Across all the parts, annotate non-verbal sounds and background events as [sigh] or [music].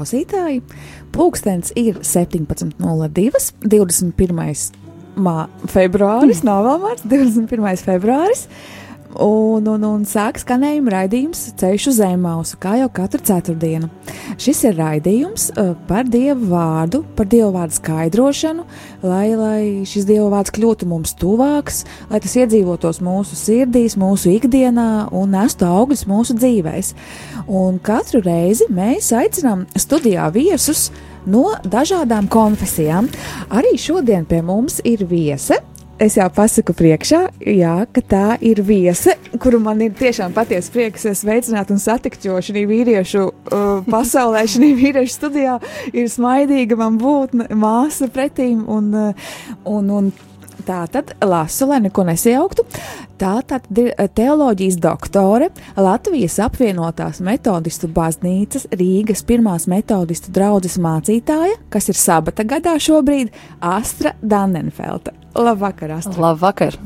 Klausītāji! Pūkstens ir 17.02. 21. Mā, februāris, vēl mārts, 21. februāris. Un, un, un sāk skanējuma raidījums Ceļš uz Zemausu, kā jau katru ceturtdienu. Šis ir raidījums uh, par Dievu vārdu, par Dievu vārdu skaidrošanu, lai, lai šis Dieva vārds kļūtu mums tuvāks, lai tas iedzīvotos mūsu sirdīs, mūsu ikdienā un nestu augļus mūsu dzīvēs. Un katru reizi mēs aicinām studijā viesus no dažādām konfesijām. Arī šodien pie mums ir viese es jau pasaku priekšā, jā, ka tā ir viesa, kuru man ir tiešām patiesi prieks sveicināt un satikt, jo šī vīriešu uh, pasaulē, šī vīriešu studijā ir smaidīga man būt māsa pretīm un, uh, un, un Tā tad lasu, lai neko nesajauktu. Tā tad ir teoloģijas doktore, Latvijas apvienotās metodistu baznīcas Rīgas pirmās metodistu draudzes mācītāja, kas ir sabata gadā šobrīd, Astra Dannenfelta. Labvakar, Astra! Labvakar!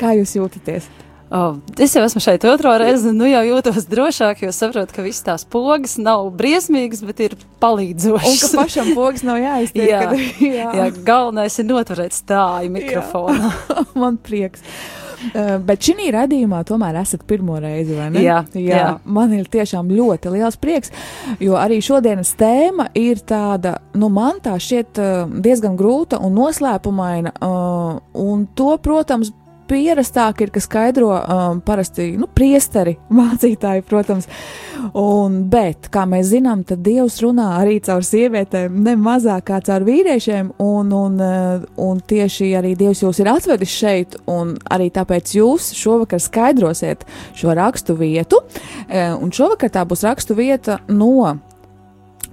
Kā jūs jūtaties? Oh, es jau esmu šeit otro reizi, nu jau jūtos drošāk, jo saprotu, ka visas tās pogas nav briesmīgas, bet ir palīdzošas. Un ka pašam pogas nav jāiztiek. jā, kad, jā. jā, galvenais ir noturēt stāju mikrofonā. [laughs] Man prieks. Uh, bet šī radījumā tomēr esat pirmo reizi, vai ne? Jā, jā, jā. Man ir tiešām ļoti liels prieks, jo arī šodienas tēma ir tāda, nu, man tā šķiet uh, diezgan grūta un noslēpumaina. Uh, un to, protams, pierastāk ir, ka skaidro um, parasti nu, priesteri, [laughs] mācītāji, protams. Un, bet, kā mēs zinām, tad Dievs runā arī caur sievietēm, ne mazāk kā caur vīriešiem. Un, un, uh, un tieši arī Dievs jūs ir atvedis šeit, un arī tāpēc jūs šovakar skaidrosiet šo rakstu vietu. Uh, un šovakar tā būs rakstu vieta no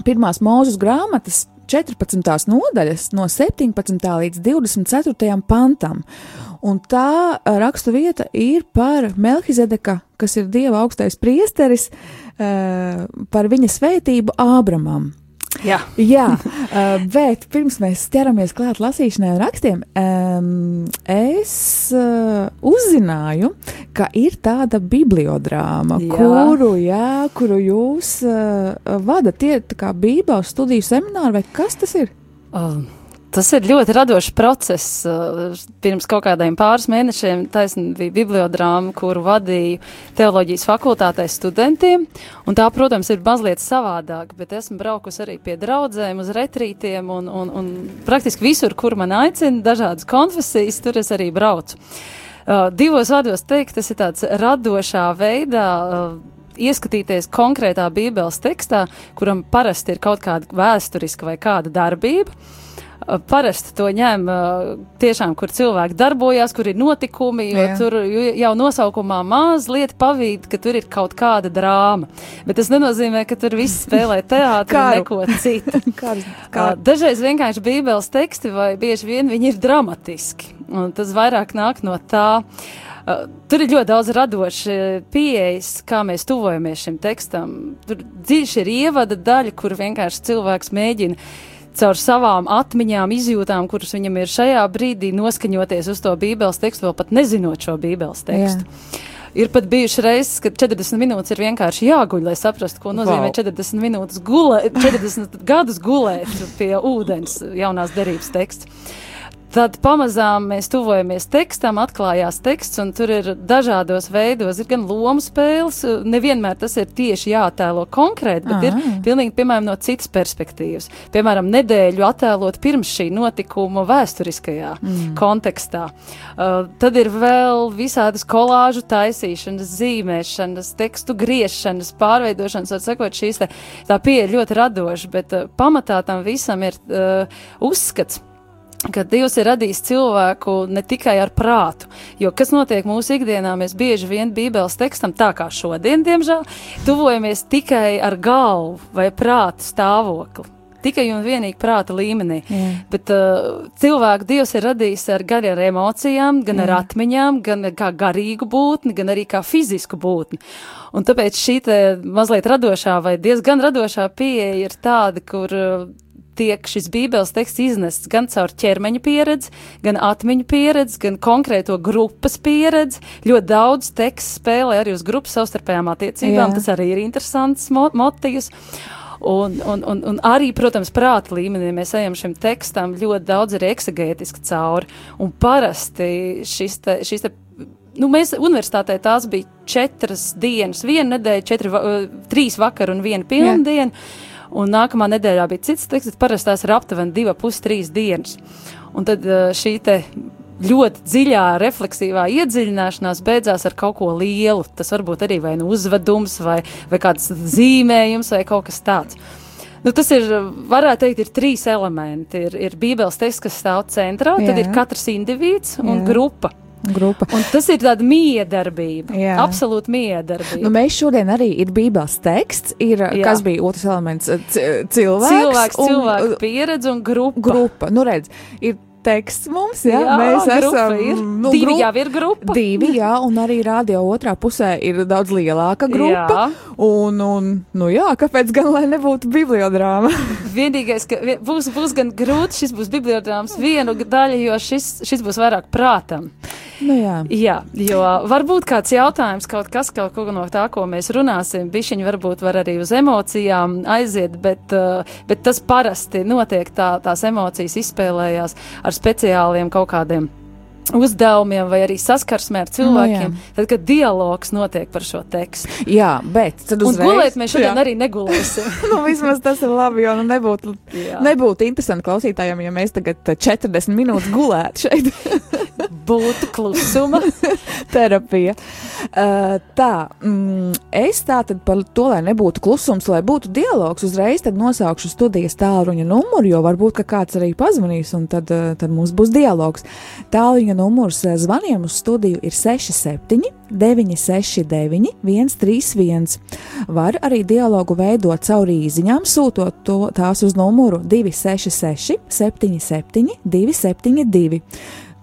pirmās mūzes grāmatas. 14. nodaļas, no 17. līdz 24. pantam. Un tā rakstu vieta ir par Melkizedeka, kas ir Dieva augstais priesteris, par viņa svētību Ābramam. Jā, Jā uh, bet pirms mēs ķeramies klāt lasīšanai un rakstiem, es uh, uzzināju, ka ir tāda bibliodrāma, Jā. kuru, jā, kuru jūs vadat. Tie ir kā Bībeles studiju semināri, vai kas tas ir? um, tas ir ļoti radošs process. Pirms kaut kādiem pāris mēnešiem taisnība bija bibliodrāma, kuru vadīju teoloģijas fakultātē studentiem. Un tā, protams, ir mazliet savādāk, bet esmu braukusi arī pie draudzēm, uz retrītiem un, un, un praktiski visur, kur man aicina dažādas konfesijas, tur es arī braucu. Uh, divos vārdos teikt, tas ir tāds radošā veidā. Uh, Ieskatīties konkrētā Bībeles tekstā, kuram parasti ir kaut kāda vēsturiska vai kāda darbība, Uh, Parasti to ņem uh, tiešām, kur cilvēki darbojās, kur ir notikumi, jo Jā. tur jau nosaukumā mazliet pavīd, ka tur ir kaut kāda drāma. Bet tas nenozīmē, ka tur viss spēlē Karu. neko citu. Kāds, [laughs] Kā, dažreiz vienkārši Bībeles teksti, vai bieži vien viņi ir dramatiski. Un tas vairāk nāk no tā. Uh, tur ir ļoti daudz radoši pieejas, kā mēs tuvojamies šim tekstam. Tur dziļš ir ievada daļa, kur vienkārši cilvēks mēģina caur savām atmiņām, izjūtām, kuras viņam ir šajā brīdī, noskaņoties uz to Bībeles tekstu, vēl pat nezinot šo Bībeles tekstu. Ir pat bijuši reizes, kad 40 minūtes ir vienkārši jāguļ, lai saprastu, ko nozīmē Vau. 40 minūtes gulēt, 40 gadus gulēt pie ūdens jaunās derības teksts. Tad pamazām mēs tuvojamies tekstam, atklājās teksts, un tur ir dažādos veidos. Ir gan lomu spēles, nevienmēr tas ir tieši jāattēlo konkrēti, bet ir Ah. pilnīgi, piemēram, no citas perspektīvas. Piemēram, nedēļu attēlot pirms šī notikuma vēsturiskajā mm. kontekstā. Uh, tad ir vēl visādas kolāžu taisīšanas, zīmēšanas, tekstu griešanas, pārveidošanas, var sakot, šīs te, tā pieeja ļoti radoša, bet uh, pamatā tam visam ir uh, uzskats ka Dievs ir radījis cilvēku ne tikai ar prātu, Jo kas notiek mūsu ikdienā, mēs bieži vien Bībeles tekstam, tā kā šodien, diemžēl, tuvojamies tikai ar galvu vai prātu stāvokli. Tikai un vienīgi prāta līmenī. Jā. Bet uh, cilvēku dievs ir radījis ar, gan ar emocijām, gan Jā. ar atmiņām, gan kā garīgu būtni, gan arī kā fizisku būtni. Un tāpēc šī mazliet radošā vai diezgan radošā pieeja ir tāda, kur uh, tiek šis bībeles teksts iznests gan caur ķermeņa pieredzi, gan atmiņu pieredzi, gan konkrēto grupas pieredzi. Ļoti daudz teksts spēlē arī uz grupas savstarpējām attiecībām, Jā. tas arī ir interesants mo motīvs. Un, un, un, un arī, protams, prāta līmenī mēs ejam šim tekstam ļoti daudz ir eksegētiski cauri. Un parasti šis te, šis te nu, mēs universitātē tās bija četras dienas, viena nedēļa, četri, uh, trīs vakar un viena pilna Jā. Un nākamā nedēļā bija cits teksts, parasti tās ir aptuveni divas, pus trīs dienas. Un tad uh, šī te ļoti dziļā, refleksīvā iedziļināšanās beidzās ar kaut ko lielu. Tas varbūt arī vai nu uzvedums, vai, vai kāds zīmējums, vai kaut kas tāds. Nu, tas ir, varētu teikt, ir trīs elementi. Ir, ir Bībeles teksts, kas stāv centrā, Jā. tad ir katrs indivīds un Jā. grupa. Grupa. Un tas ir tāds miedarbība. Jā. Absolūti miedarbība. Nu, mēs šodien arī ir Bībeles teksts, ir, Jā. kas bija otrs elements - cilvēks. Cilvēks, un, cilvēku pieredze un grupa. Grupa. Nu, redz, ir teksts mums, jā, jā mēs esam. Ir. Nu, divi grup, jau ir grupa. Divi, jā, un arī rādio otrā pusē ir daudz lielāka grupa. Jā. Un, un, nu jā, kāpēc gan lai nebūtu bibliodrāma? [laughs] Vienīgais, ka būs, būs gan grūti, šis būs bibliodrāmas vienu daļu, jo šis, šis būs vairāk prātam. Nu, jā. jā, jo varbūt kāds jautājums, kaut kas, kaut ko no tā, ko mēs runāsim, bišķiņi varbūt var arī uz emocijām aiziet, bet, uh, bet tas parasti notiek tā, tās emocijas izspēlējās ar speciāliem kaut kādiem uzdevumiem vai arī saskarsmē ar cilvēkiem, no, jā. tad, kad dialogs notiek par šo tekstu. Jā, bet tad uzreiz. Un gulēt mēs šodien jā. arī negulēsim. [laughs] nu, vismaz tas ir labi, jo nu, nebūtu, nebūtu interesanti klausītājiem, ja mēs tagad 40 minūtes gulētu šeit. [laughs] būtu klusuma [laughs] terapija. Uh, tā, mm, es tā tad par to, lai nebūtu klusums, lai būtu dialogs, uzreiz tad nosaukšu studijas tālruņa numuru, jo varbūt kāds arī pazvanīs, un tad, uh, tad mums būs dialogs. Tālruņa numurs uh, zvaniem uz studiju ir 67. 969, 131. Var arī dialogu veidot caur īsiņām, sūtot to, tās uz numuru 266, 77, 272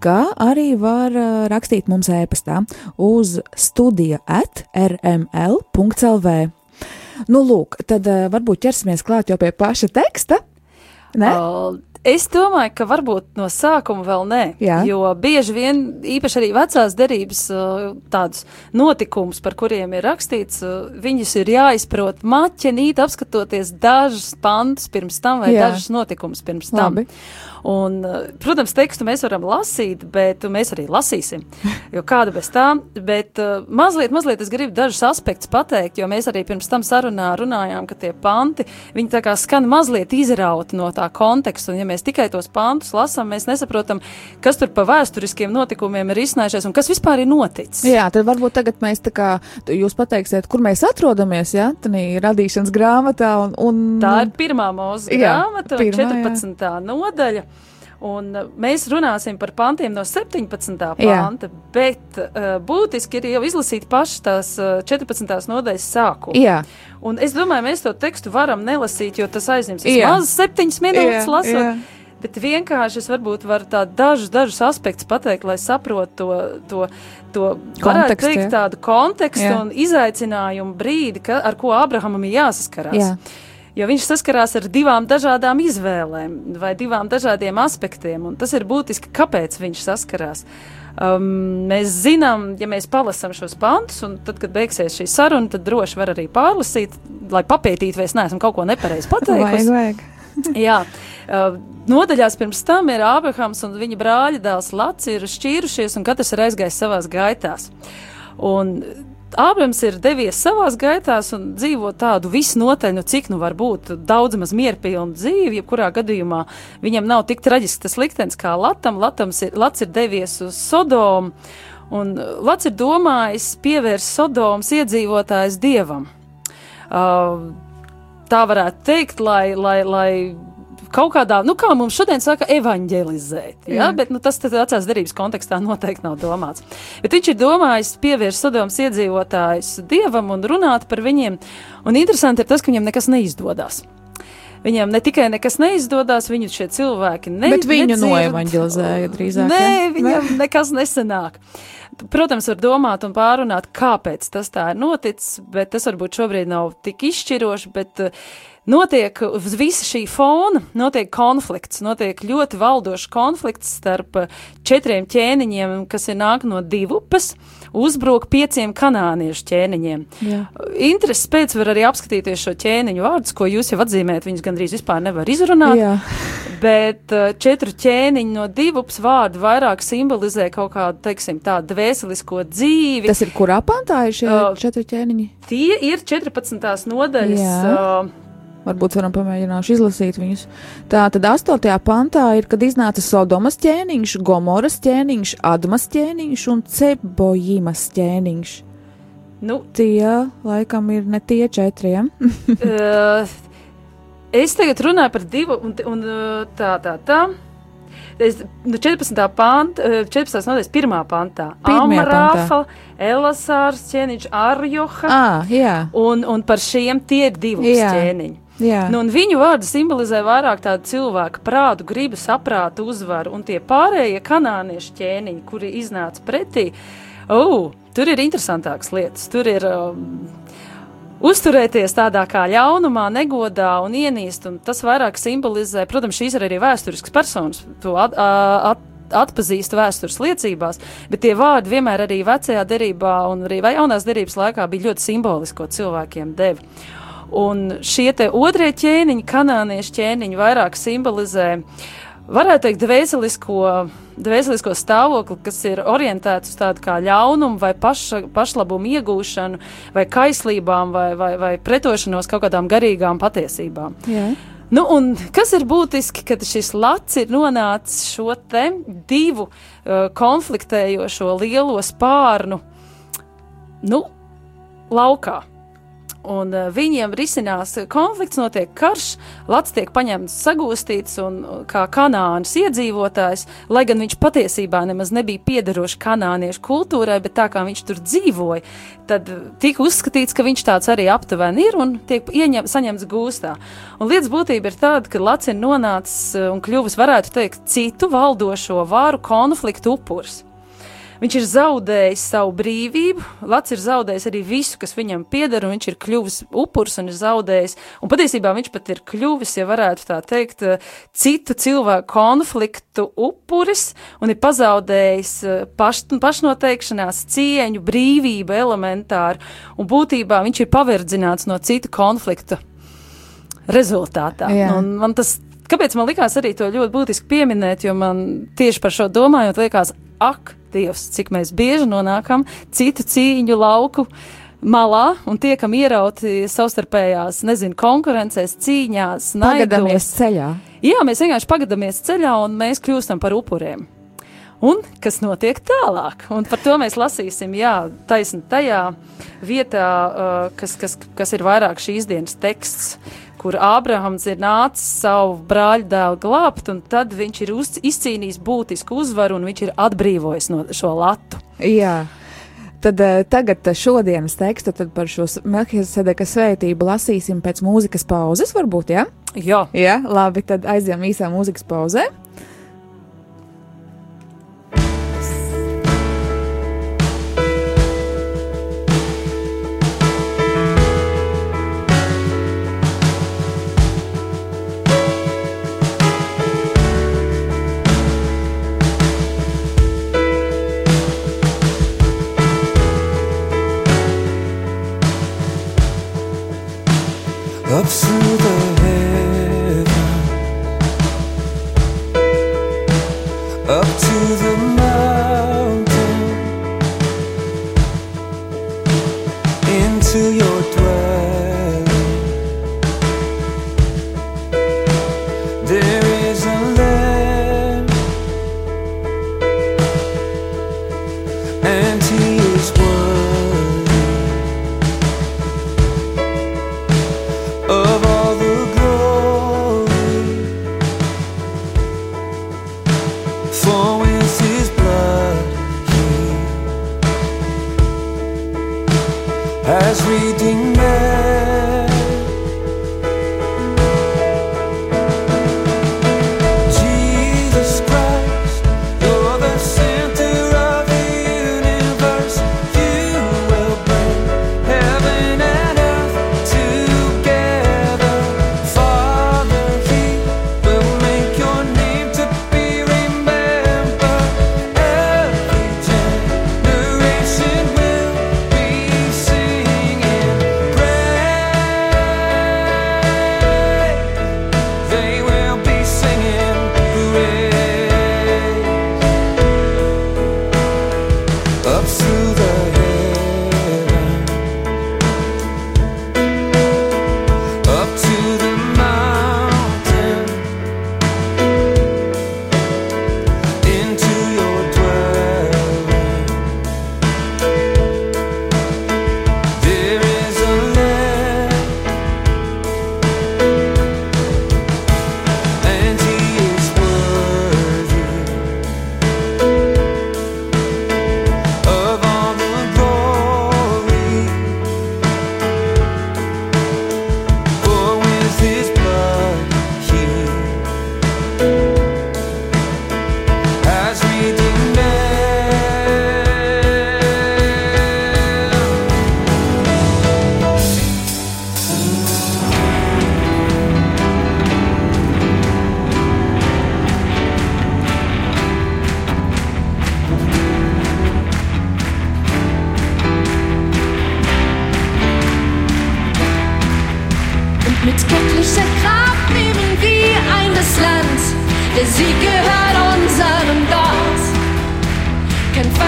kā arī var uh, rakstīt mums e-pastā uz studija at rml.lv. Nu, lūk, tad uh, varbūt ķersimies klāt jau pie paša teksta. Ne? Uh, Es domāju, ka varbūt no sākuma vēl nē. Jā. Jo bieži vien, īpaši arī vecās derības, tādus notikumus, par kuriem ir rakstīts, viņus ir jāizprot maķenīt, apskatoties dažus pantus pirms tam vai Jā. dažus notikumus pirms tam. Labi. Un, protams, tekstu mēs varam lasīt, bet mēs arī lasīsim, jo kāda bez tā, bet uh, mazliet, mazliet es gribu dažus aspektus pateikt, jo mēs arī pirms tam sarunā runājām, ka tie panti, viņi tā kā skan mazliet izrauti no tā konteksta, un ja mēs tikai tos pantus lasām, mēs nesaprotam, kas tur pa vēsturiskiem notikumiem ir izsnājušies un kas vispār ir noticis. Jā, tad varbūt tagad mēs tā kā, jūs pateiksiet, kur mēs atrodamies, jā, tā radīšanas grāmatā, un, un... Tā ir pirmā mūsu grāmata, pirmā, 14. Jā. nodaļa. Un uh, mēs runāsim par pantiem no 17. panta, Jā. bet uh, būtiski ir jau izlasīt pašas tās uh, 14. nodaļas sākumu. Jā. Un es domāju, mēs to tekstu varam nelasīt, jo tas aizņems vismaz 7 minūtes Jā. lasot. Jā. Bet vienkārši es varbūt varu tādu dažus, dažus aspektus pateikt, lai saprotu to, to, to varētu Kontekst, teikt, tādu kontekstu jā. un izaicinājumu brīdi, ka, ar ko Abrahamam ir jāsaskarās. Jā. Jo viņš saskarās ar divām dažādām izvēlēm vai divām dažādiem aspektiem, un tas ir būtiski, kāpēc viņš saskarās. Um, mēs zinām, ja mēs palasām šos pantus, un tad, kad beigsies šī saruna, tad droši var arī pārlasīt, lai papētītu, vai es neesmu kaut ko nepareizi [laughs] pateikusi. Vajag, vajag. [laughs] Jā, uh, nodaļās pirms tam ir Ābrahams un viņa brāļa dēls Lats ir šķīrušies, un katrs ir aizgājis savās gaitās. Un Ābrams ir devies savās gaitās un dzīvo tādu visnotaļ, nu cik nu var būt daudz maz mierpilnu dzīvi, jebkurā gadījumā viņam nav tik traģisks tas liktenis kā Latam. Latams ir, Lats ir devies uz Sodomu, un Lats ir domājis pievērst Sodomas iedzīvotājs dievam. Uh, tā varētu teikt, lai, lai, lai kaut kādā, nu, kā mums šodien saka, evanģelizēt. Ja? Jā. Bet nu, tas vecās derības kontekstā noteikti nav domāts. Bet viņš ir domājis pievērst Sodomas iedzīvotājus dievam un runāt par viņiem. Un interesanti ir tas, ka viņam nekas neizdodas. Viņam ne tikai nekas neizdodas, viņu šie cilvēki ne, Bet viņu nedzird. noevaņģelizēja drīzāk, Nē, ja? viņam nekas nesanāk. Protams, var domāt un pārunāt, kāpēc tas tā ir noticis, bet tas varbūt šobrīd nav tik izšķiroši, bet uh, notiek uz visa šī fona, notiek konflikts, notiek ļoti valdošs konflikts starp uh, četriem ķēniņiem, kas ir nāk no divupes, uzbruk pieciem kanāniešu ķēniņiem. Jā. Intereses pēc var arī apskatīties šo ķēniņu vārdus, ko jūs jau atzīmējat, viņus gandrīz vispār nevar izrunāt. Jā. Bet uh, četru ķēniņu no divas vārdu vairāk simbolizē kaut kādu, teiksim, tādu dvēselisko dzīvi. Tas ir kurā pantā ir šie Uh, četri ķēniņi? Tie ir 14. nodaļas. Jā. Uh, Varbūt varam pamēģināšu izlasīt viņus. Tā tad 8. pantā ir, kad iznāca Sodomas ķēniņš, Gomoras ķēniņš, Admas ķēniņš un Cebojimas ķēniņš. nu, Tie laikam ir ne tie četriem. [laughs] uh, es tagad runāju par divu, un, un uh, tā, tā, tā. Es, nu 14. panta, uh, 14. nodaļas pirmā pantā. Pirmajā Amrāfa, Elasārs ķēniņš, Arjoha, ah, jā, un, un par šiem tie ir divi ķēniņi. Nu, viņu vārdi simbolizē vairāk tādu cilvēku prātu, gribu, saprātu, uzvaru, un tie pārējie kanāniešu ķēniņi, kuri iznāca pretī, oh, tur ir interesantākas lietas. Tur ir um, uzturēties tādā kā ļaunumā, negodā un ienīst, un tas vairāk simbolizē, protams, šīs ir arī vēsturiskas personas, to at, at, atpazīst vēstures liecībās, bet tie vārdi vienmēr arī vecajā derībā un arī jaunās derības laikā bija ļoti simboliski, ko cilvēkiem deva. Un šie otrie ķēniņi, kanāniešu ķēniņi, vairāk simbolizē, varētu teikt, dvēselisko, dvēselisko stāvokli, kas ir orientēts uz tādu kā ļaunumu vai paša, pašlabumu iegūšanu, vai kaislībām, vai, vai, vai pretošanos kaut kādām garīgām patiesībām. jā. Nu, un kas ir būtiski, kad šis lats ir nonācis šo te divu uh, konfliktējošo lielo spārnu nu, laukā. Un uh, viņiem risinās konflikts, notiek karš, Lats tiek paņemts, sagūstīts un uh, kā kanānas iedzīvotājs, lai gan viņš patiesībā nemaz nebija piederošs kanāniešu kultūrai, bet tā kā viņš tur dzīvoja, tad tika uzskatīts, ka viņš tāds arī aptuveni ir un tiek ieņem, saņemts gūstā. Un lietas būtība ir tāda, ka Lats ir nonācis un kļuvis, varētu teikt, citu valdošo varu konfliktu upuris. Viņš ir zaudējis savu brīvību, Lats ir zaudējis arī visu, kas viņam pieder, un viņš ir kļuvis upurs un ir zaudējis. Un patiesībā viņš pat ir kļuvis, ja varētu tā teikt, eh, citu cilvēku konfliktu upuris un ir pazaudējis eh, paš, pašnoteikšanās, cieņu, brīvību elementāri. Un būtībā viņš ir paverdzināts no citu konfliktu rezultātā. Jā. Un man tas, kāpēc man likās arī to ļoti būtiski pieminēt, jo man tieši par šo domājot, liekas, ak, Dievs, cik mēs bieži nonākam citu cīņu lauku malā un tiekam ierauti savstarpējās, nezinu, konkurencēs, cīņās, naidos. ceļā. Jā, mēs vienkārši pagadamies ceļā un mēs kļūstam par upuriem. Un kas notiek tālāk? Un par to mēs lasīsim, jā, taisni tajā vietā, uh, kas, kas, kas ir vairāk šīs dienas teksts, kur Ābrahams ir nācis savu brāļa dēlu glābt, un tad viņš ir uz, izcīnījis būtisku uzvaru, un viņš ir atbrīvojis no šo latu. Jā. Tad uh, tagad uh, šodienas tekstu par šo Melkisedeka svētību lasīsim pēc mūzikas pauzes, varbūt, jā? Jā, Jā, labi, tad aizjām īsā mūzikas pauzē.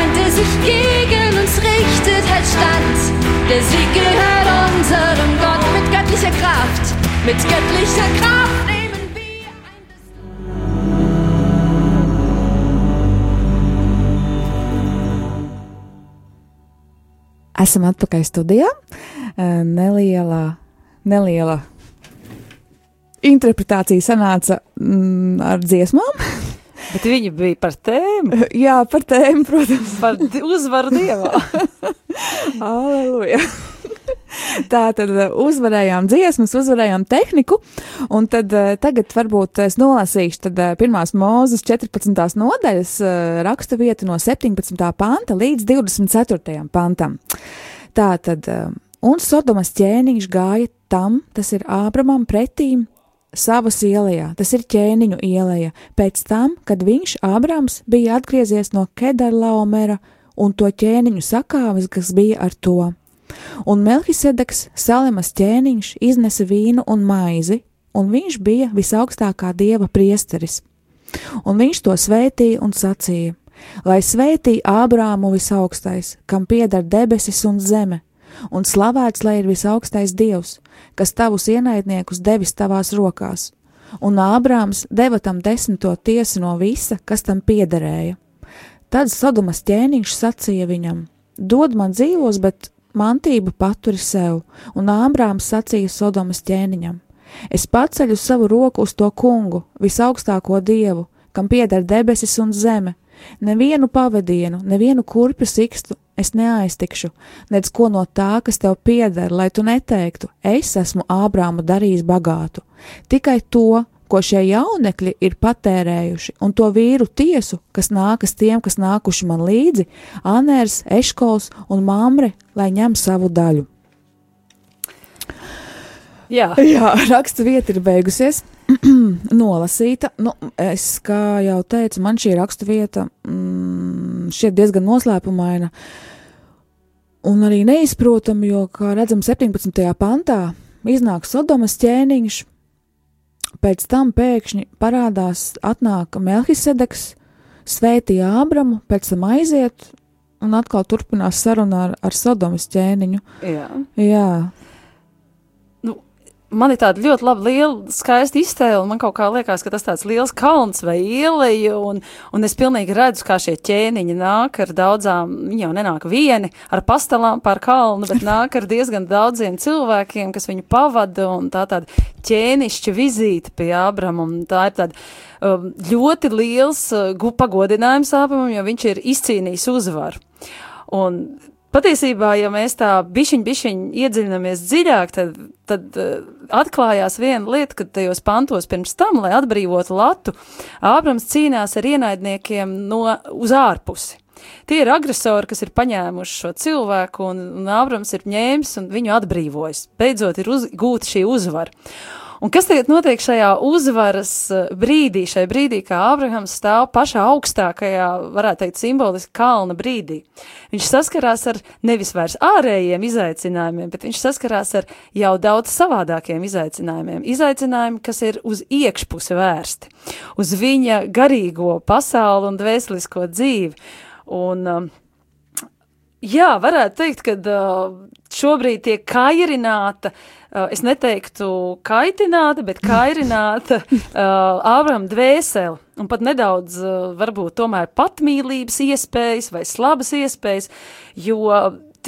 Feind, der sich gegen uns richtet, hält stand. Der Sieg gehört unserem Gott mit göttlicher Kraft. Mit göttlicher Kraft Esam atpakaļ studijā. Eh, Neliela, neliela interpretācija sanāca mm, ar dziesmām. Bet viņi bija par tēmu, [laughs] Jā, par tēmu, protams. par uzvaru dievā. [laughs] Aleluja! Tā tad eh, uzvarējām dziesmas, uzvarējām tehniku, un tad eh, tagad varbūt es nolasīšu tad eh, pirmās mūzes 14. nodaļas raksta vietu no 17. panta līdz 24. pantam. Tā tad, un Sodomas ķēniņš gāja tam, tas ir Ābramam pretīm savas ielā, tas ir ķēniņu ielā, pēc tam, kad viņš, Ābrams, bija atgriezies no Kedarlaomera un to ķēniņu sakāvis, kas bija ar to. Un Melkisedeks, Salemas ķēniņš, iznesa vīnu un maizi, un viņš bija visaugstākā dieva priesteris. Un viņš to svētīja un sacīja: Lai svētī Ābrāmu visaugstais, kam pieder debesis un zeme, un slavēts lai ir visaugstais dievs, kas tavus ienaidniekus devis tavās rokās. Un Ābrāms deva tam desmito tiesu no visa, kas tam piederēja. Tad Sodomas ķēniņš sacīja viņam: Dod man dzīvos, bet mantību paturi sev, un Ābrāms sacīja Sodomas ķēniņam: Es paceļu savu roku uz to kungu, visaugstāko dievu, kam pieder debesis un zeme. Nevienu pavadienu, nevienu kurpju sikstu es neaiztikšu, nedz ko no tā, kas tev pieder, lai tu neteiktu, es esmu Ābrāmu darījis bagātu. Tikai to, ko šie jaunekļi ir patērējuši, un to vīru tiesu, kas nākas tiem, kas nākuši man līdzi, Anērs, Eškols un Māmre, lai ņem savu daļu. Jā, Jā, [laughs] raksta vieta ir beigusies. [clears throat] Nolasīta. Nu, es, kā jau teicu, man šī raksta vieta mm, šķiet diezgan noslēpumaina un arī neizprotama, jo, kā redzam, 17. pantā iznāk Sodomas ķēniņš, pēc tam pēkšņi parādās, atnāk Melkisedeks, svētīja Ābramu, pēc tam aiziet un atkal turpinās saruna ar, ar Sodomas ķēniņu. jā. Jā, Man ir tāda ļoti laba, liela, skaista iztēle. Man kaut kā liekas, ka tas tāds liels kalns vai ieleja, un, un es pilnīgi redzu, kā šie ķēniņi nāk ar daudzām, viņi jau nenāk vieni ar pastelām pār kalnu, bet nāk ar diezgan daudziem cilvēkiem, kas viņu pavada, un tā tāda ķēnišķa vizīte pie Ābrama, un tā ir tāda um, ļoti liels uh, pagodinājums Ābramam, jo viņš ir izcīnījis uzvaru. Un patiesībā, ja mēs tā bišķiņ, bišķiņ iedziļinamies dziļāk, tad, tad uh, atklājās viena lieta, ka tajos pantos pirms tam, lai atbrīvotu Latu, Ābrams cīnās ar ienaidniekiem no uz ārpusi. Tie ir agresori, kas ir paņēmuši šo cilvēku, un, un Ābrams ir ņēmis un viņu atbrīvojis. Beidzot ir uz, gūta šī uzvara. Un kas tagad notiek šajā uzvaras eh, brīdī, šajā brīdī, kā Ābrahams stāv pašā augstākajā, varētu teikt, simboliski kalna brīdī? Viņš saskarās ar nevis vairs ārējiem izaicinājumiem, bet viņš saskarās ar jau daudz savādākiem izaicinājumiem. Izaicinājumi, kas ir uz iekšpusi vērsti, uz viņa garīgo pasauli un dvēselisko dzīvi. Un, um, jā, varētu teikt, ka šobrīd tiek kairināta, es neteiktu kaitināta, bet kairināta [laughs] Ābrama dvēseli. Un pat nedaudz, varbūt, tomēr patmīlības iespējas vai slabas iespējas, jo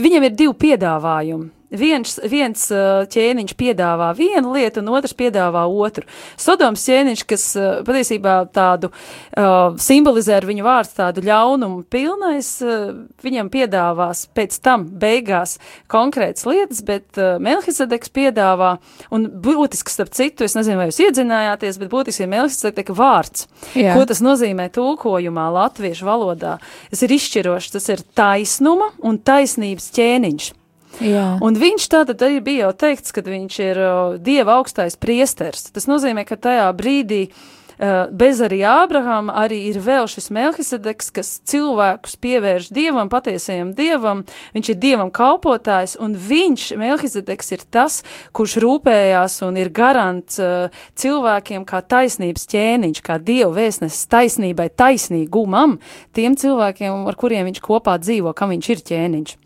viņam ir divi piedāvājumi viens, viens uh, ķēniņš piedāvā vienu lietu, un otrs piedāvā otru. Sodoms ķēniņš, kas uh, patiesībā tādu uh, simbolizē ar viņu vārdu tādu ļaunumu pilnais, uh, viņam piedāvās pēc tam beigās konkrētas lietas, bet uh, Melchizedeks piedāvā, un būtisks starp citu, es nezinu, vai jūs iedzinājāties, bet būtiski ir Melchizedeka vārds. Jā. Ko tas nozīmē tulkojumā latviešu valodā? Tas ir izšķirošs, tas ir taisnuma un taisnības ķēniņš. Jā. Un viņš tātad arī bija jau teikts, ka viņš ir uh, Dieva augstais priesters. Tas nozīmē, ka tajā brīdī uh, bez arī Ābrahama arī ir vēl šis Melkisedeks, kas cilvēkus pievērš Dievam, patiesajam Dievam, viņš ir Dievam kalpotājs, un viņš, Melkisedeks, ir tas, kurš rūpējās un ir garants uh, cilvēkiem kā taisnības ķēniņš, kā Dieva vēstnesis taisnībai, taisnīgumam, tiem cilvēkiem, ar kuriem viņš kopā dzīvo, kam viņš ir ķēniņš.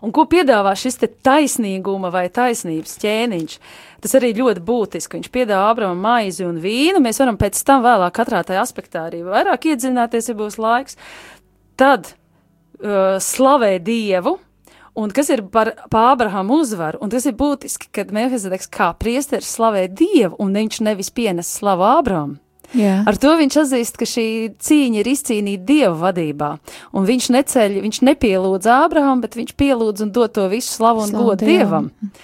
Un ko piedāvā šis taisnīguma vai taisnības ķēniņš? Tas arī ļoti būtiski. Viņš piedāvā Abramam maizi un vīnu. Mēs varam pēc tam vēlāk katrā tajā aspektā arī vairāk iedzināties, ja būs laiks. Tad uh, slavē Dievu, Un kas ir par, par Abrahamu uzvaru? Un tas ir būtiski, kad Melchizedeks kā priesteris slavē Dievu, un viņš nevis pienes slavu Abrahamu. Jā. Ar to viņš atzīst, ka šī cīņa ir izcīnīta dieva vadībā. Un viņš neceļ, viņš nepielūdz Ābrahamu, bet viņš pielūdz un dod to visu slavu un godu Dievam. dievam.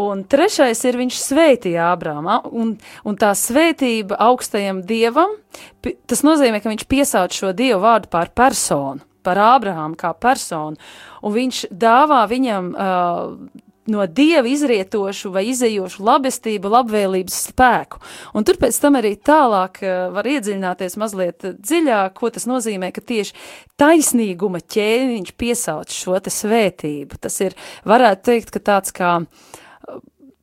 Un trešais ir viņš svētīja Ābrāmu, un, un tā svētība augstajam dievam, tas nozīmē, ka viņš piesauc šo dievu vārdu par personu, par Ābrāmu kā personu, un viņš dāvā viņam uh, no dieva izrietošu vai izējošu labestību, labvēlības spēku. Un tur pēc tam arī tālāk uh, var iedziļināties mazliet dziļāk, ko tas nozīmē, ka tieši taisnīguma ķēniņš piesauc šo te svētību. Tas ir, varētu teikt, ka tāds kā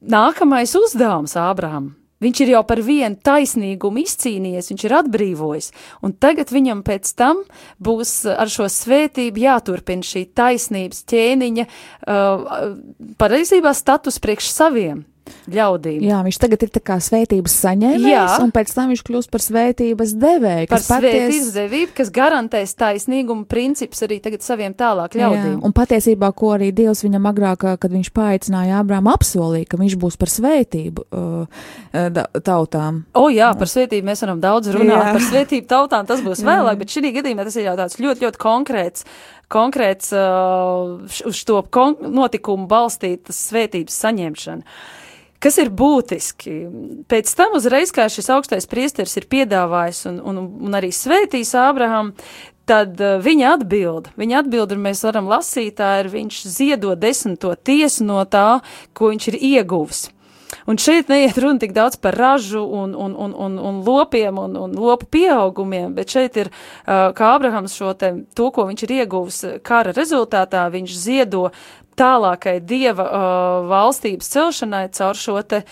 nākamais uzdevums Ābraham. Viņš ir jau par vienu taisnīgumu izcīnījies, viņš ir atbrīvojis, un tagad viņam pēc tam būs ar šo svētību jāturpina šī taisnības ķēniņa, uh, pareizībā status priekš saviem ļaudīm. Jā, viņš tagad ir tā kā svētības saņēmējs, Jā. un pēc tam viņš kļūst par svētības devēju, Par svētības devību, kas garantēs taisnīgumu principus arī tagad saviem tālāk ļaudīm. Jā, un patiesībā, ko arī Dievs viņam agrāk, kad viņš paaicināja Ābrāmu, apsolīja, ka viņš būs par svētību uh, uh, tautām. O, jā, par svētību mēs varam daudz runāt. Jā. Par svētību tautām tas būs vēlāk, bet šī gadījumā tas ir jau tāds ļoti, ļoti konkrēts, konkrēts uh, uz to kon notikumu balstītas svētības saņemšana. Kas ir būtiski? Pēc tam uzreiz, kā šis augstais priesteris ir piedāvājis un, un, un arī svētījis Ābraham, tad uh, viņa atbild, viņa atbild, un mēs varam lasīt, tā ir viņš ziedo desmito tiesu no tā, ko viņš ir ieguvis. Un šeit neiet runa tik daudz par ražu un, un, un, un, un lopiem un, un lopu pieaugumiem, bet šeit ir, uh, kā Abrahams šo te, to, ko viņš ir ieguvis kara rezultātā, viņš ziedo tālākai dieva uh, valstības celšanai caur šo te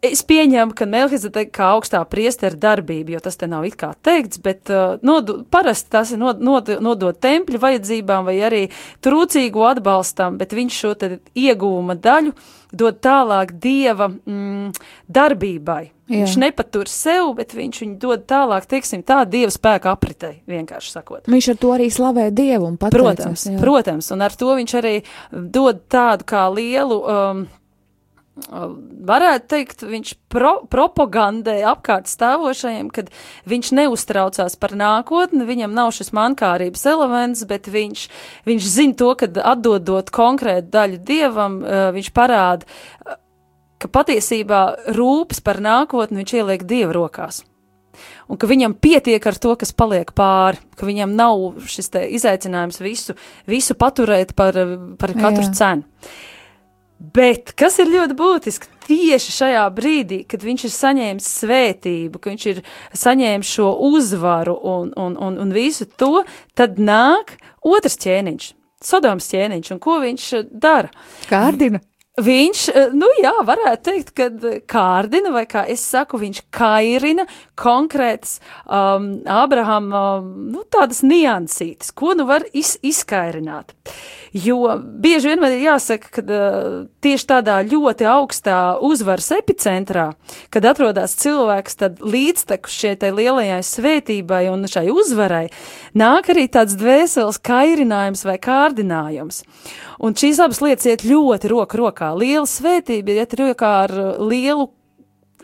Es pieņemu, ka Melkizedeka kā augstā priestera darbība, jo tas te nav it kā teikts, bet uh, nodu, parasti tas ir nod, nod, nodot tempļu vajadzībām vai arī trūcīgu atbalstam, bet viņš šo te ieguvuma daļu dod tālāk dieva mm, darbībai. Jā. Viņš nepatur sev, bet viņš viņu dod tālāk, teiksim, tā dieva spēka apritei, vienkārši sakot. Viņš ar to arī slavē Dievu un pateicās. Protams, protams, un ar to viņš arī dod tādu kā lielu um, varētu teikt, viņš pro, propagandē apkārt stāvošajiem, kad viņš neuztraucās par nākotni, viņam nav šis mankārības elements, bet viņš, viņš zina to, ka atdodot konkrētu daļu dievam, uh, viņš parāda, ka patiesībā rūpes par nākotni viņš ieliek dievu rokās. Un ka viņam pietiek ar to, kas paliek pāri, ka viņam nav šis izaicinājums visu, visu paturēt par, par katru Jā. cenu. Bet kas ir ļoti būtiski tieši šajā brīdī, kad viņš ir saņēmis svētību, ka viņš ir saņēmis šo uzvaru un, un, un, un visu to, tad nāk otrs ķēniņš, Sodoms ķēniņš, un ko viņš dara? Kārdina. Viņš, nu jā, varētu teikt, ka kārdina, vai kā es saku, viņš kairina konkrētas um, Abrahama, um, nu, tādas niansītes, ko nu var iz, izkairināt. Uh, Jo bieži vien man ir jāsaka, ka tieši tādā ļoti augstā uzvaras epicentrā, kad atrodas cilvēks, tad līdztekus šai lielajai svētībai un šai uzvarai nāk arī tāds dvēseles kairinājums vai kārdinājums. Un šīs abas lietas iet ļoti roku rokā. Liela svētība iet rokā ar lielu